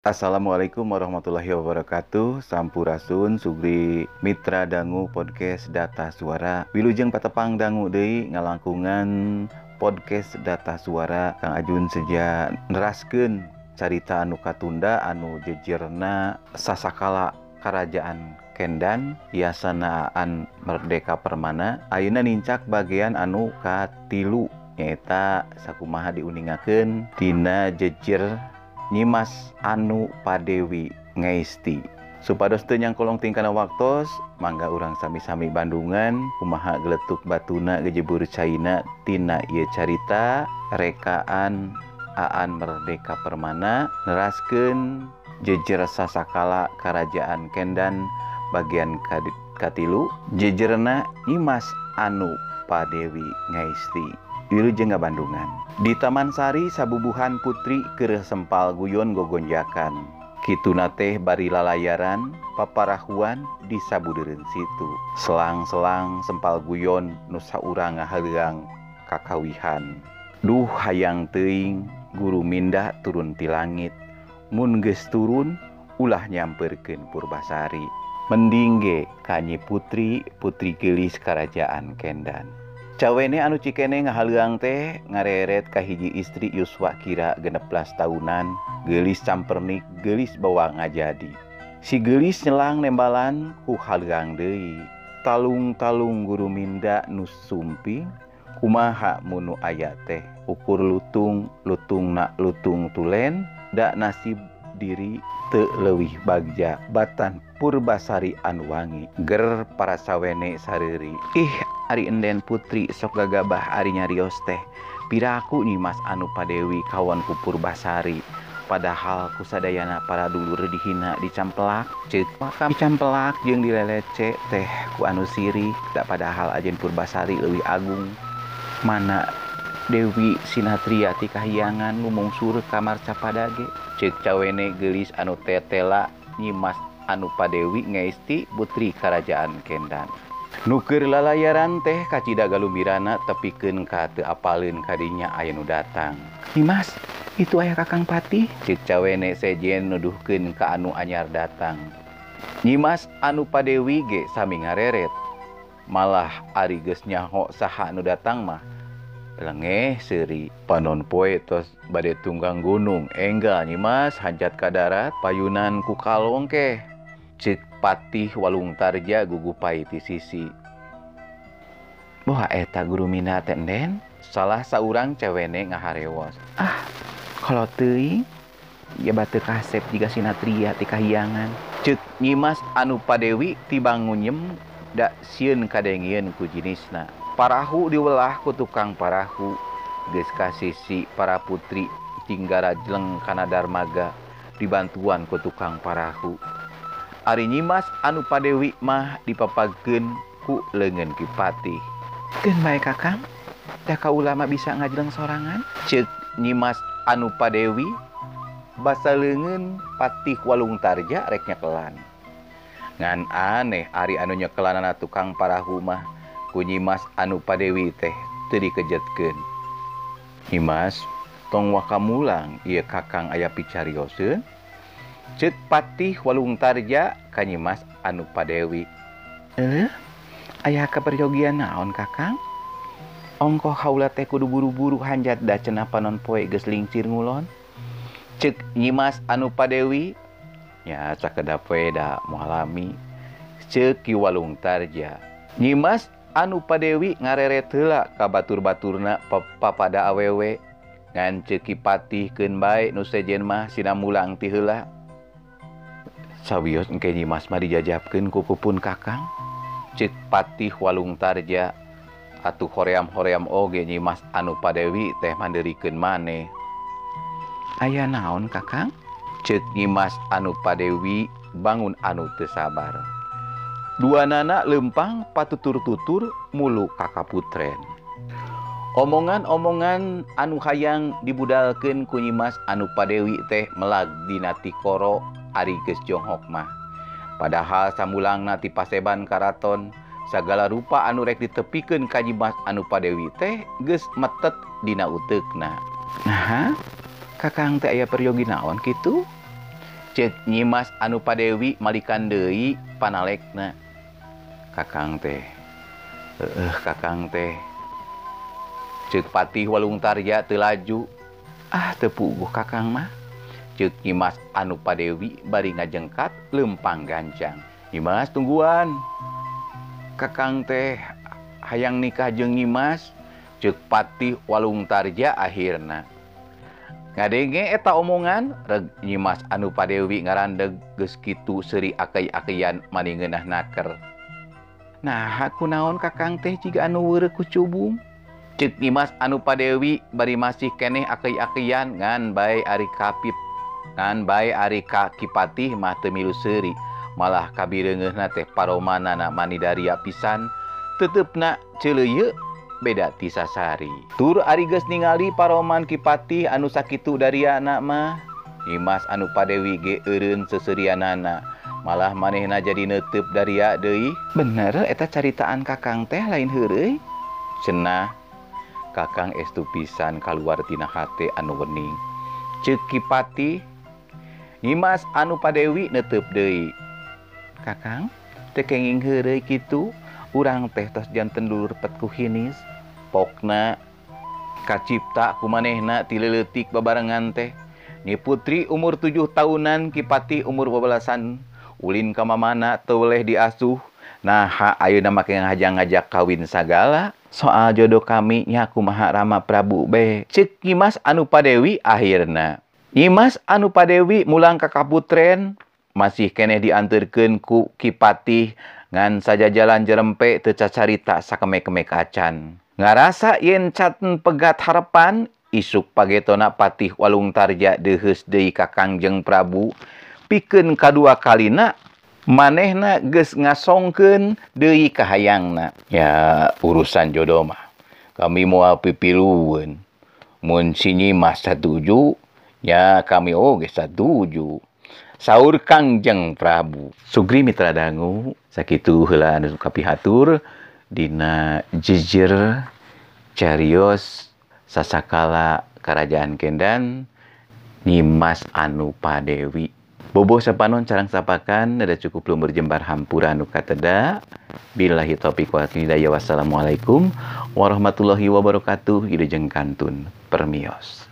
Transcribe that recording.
Assalamualaikum warahmatullahi wabarakatuh. Sampurasun Sugri Mitra Dangu Podcast Data Suara. Wilujeng Patepang Dangu Dei Ngalangkungan Podcast Data Suara. Kang Ajun sejak nerasken carita anu Katunda anu jejerna Sasakala Kerajaan Kendan Yasanaan Merdeka Permana. Ayeuna nincak bagian anu Katilu nyata sakumaha diuningaken Tina jejer Nyimas Anu Padewi Ngesti. Supados teu nyangkolong tingkana waktos, mangga urang sami-sami Bandungan, kumaha geletuk batuna gejebur China tina ieu carita rekaan Aan Merdeka Permana neraskeun jejer sasakala Kerajaan Kendan bagian Katilu jejerna Nyimas Anu Padewi Ngesti. Wilujeng Bandungan. Di Taman Sari sabubuhan putri Kereh Sempal Guyon Gogonjakan. Kituna teh bari lalayaran paparahuan di sabudeureun situ. Selang-selang Sempal Guyon Nusa Urang ngahareang Kakawihan. Duh hayang teuing guru mindah turun ti langit. Mun geus turun ulah nyamperkeun Purbasari. Mendingge kanyi putri putri gelis kerajaan Kendan. cawene anu cikene ngahaluang teh ngareret kahiji istri Yuswa kira geneplas tahunan gelis campernik gelis bawa ngajadi. Si gelis nyelang nembalan ku haluang deui. Talung-talung guru minda nus sumpi kumaha munu aya teh? Ukur lutung lutung nak lutung tulen dak nasib diri te lewih bagja. Batan purbasarian wangi. Ger para sawwene sariri. Ih Ari enden putri sok gagabah arinya Rios teh. Piraku nyimas anu padewi kawan kupur basari padahal kusadayana para dulur dihina dicampelak cek makam dicampelak jeung dilelece teh ku anu siri. Tak padahal ajen purbasari leuwih agung. Mana Dewi Sinatriati Kahyangan lumungsur kamar capadage cek cawene gelis anu tetela nyimas anu Padewi ngeisti putri Kerajaan Kendan. Nuker lalayaran teh kacidagalubirana tepiken kate apalin kadinya Aynu datang. Nimas itu ayah kakang pati. Cek cawene sejen nuduhken ke anu anyar datang. Nyimas anu Padewi ge sami ngareret. Malah ari geus nyaho saha anu datang mah. lengeh seri panon poe tos bade tunggang gunung. Enggal nyimas hanjat ka darat payunan ku kalong ke? Cik patih walung tarja gugupai ti sisi. Wah eta guru mina tenden salah saurang cewene ngaharewos. Ah kalau teuing ya batu kasep jika sinatria ti kahiyangan cek nyimas anu padewi tibangunyem dak sieun kadengieun ku jinisna. parahu diwelah ku tukang parahu. Geus ka sisi para putri tinggara jeleng kana darmaga dibantuan ku tukang parahu. Ari nyimas anu padewi mah dipapageun ku leungeun kipati. Keun bae kakang. Da ulama bisa ngajeleng sorangan? Cek nyimas anu padewi basa leungeun patih walung tarja rek nyekelan ngan aneh Ari anu nyekelanan tukang parahu mah. kunyimas anu padewi teh teri kejatken Imas tong wakamulang ia kakang aya picarioseun cet patih walung tarja kanyimas anu padewi. Eh? Ayah kaperyogian naon kakang? Ongkoh haula teh kudu buru-buru hanjat da cenah panon poe geus lingcir ngulon. Cek nyimas anu padewi ya cakeda poe da mualami. Cek ki walung tarja. Nyimas anu Padewi ngareret heula ka batur-baturna papada awewe. Ngan cekipatih keun bae nu sejen mah sina mulang ti heula. Sawios engke Nyimas mah dijajabkeun ku pupun Kakang. Cek patih walung tarja. Atuh hoream-hoream oge Nyimas anu Padewi teh mandirikeun maneh. Aya naon Kakang? Cek Nyimas anu Padewi bangun anu teu sabar. dua nana lempang patutur-tutur mulu kakak putren omongan-omongan anu hayang dibudalken kunyimas anu padewi teh melag ditikoro Ariges Jonghok mah. Padahal samulang nati paseban karaton segala rupa anu rek ditepiken Kajimas anu padewi teh ge metet dina utekna nah kakang teh aya peryogi naon gitu cek nyimas anu padewi malikan deui panalekna. kakang teh. Eh kakang teh. Cepatih walung tarya telaju ah tepuguh kakang mah. Cek nyimas anu padewi bari ngajengkat lempang gancang. Nyimas tungguan. Kakang teh hayang nikah jeng nyimas cek patih walung tarja akhirna. Ngadenge eta omongan reg Nyimas anu padewi ngarandeg geus kitu seuri akai-akaian mani ngeunah naker. nah aku naon kakang teh jika ku cubung? Cek Imas anu padewi bari masih keneh aki-akian ngan baik Ari kapit ngan baik Ari kakipatih mah temilu seri malah kabirengehna teh paromana na manidaria pisan tetep na celeye beda tisasari tur Ariges ningali paroman kipatih anu sakitu dari anak mah Imas anu padewi ge eureun seserianana. malah manehna jadi neuteup dari ya bener eta caritaan kakang teh lain heureuy. Cenah kakang estu pisan kaluar tina hate anu wening. Cekipati Nyimas anu padewi neuteup deui. kakang tekenging heureuy kitu. Urang teh tos janten dulur petku hinis. Pokna kacipta ku manehna tileletik babarengan teh. Ni putri umur 7 tahunan kipati umur bebelasan Ulin kam mana toleh diasuh. Nah ayeuna make ngajak ngajak kawin sagala. Soal jodoh kami nyaku Maharama Prabu be. Cek nyimas anu padewi akhirna. Imas anu padewi mulang ka Kaputren. Masih kene dianterkeun ku kipati ngan saja jalan jerempe teu cacarita sakeme-keme kacan ngarasa yen caten pegat harapan isuk pagetona patih walung tarja dehes deui ka Kangjeng Prabu. pikeun kadua kalina manehna geus ngasongkeun deui ka hayangna ya urusan jodoh mah. Kami moal pipilueun mun sinyi mah satuju ya kami oge satuju. Saur Kangjeng Prabu. Sugri Mitra Dangu sakitu heula anu kapihatur dina jejer carios sasakala Kerajaan Kendan Nimas Anupadewi. Bobo sapanon carang sapakan ada cukup belum berjembar hampura anu kateda. Billahi taufiq wal hidayah. Wassalamualaikum warahmatullahi wabarakatuh. Ide kantun permios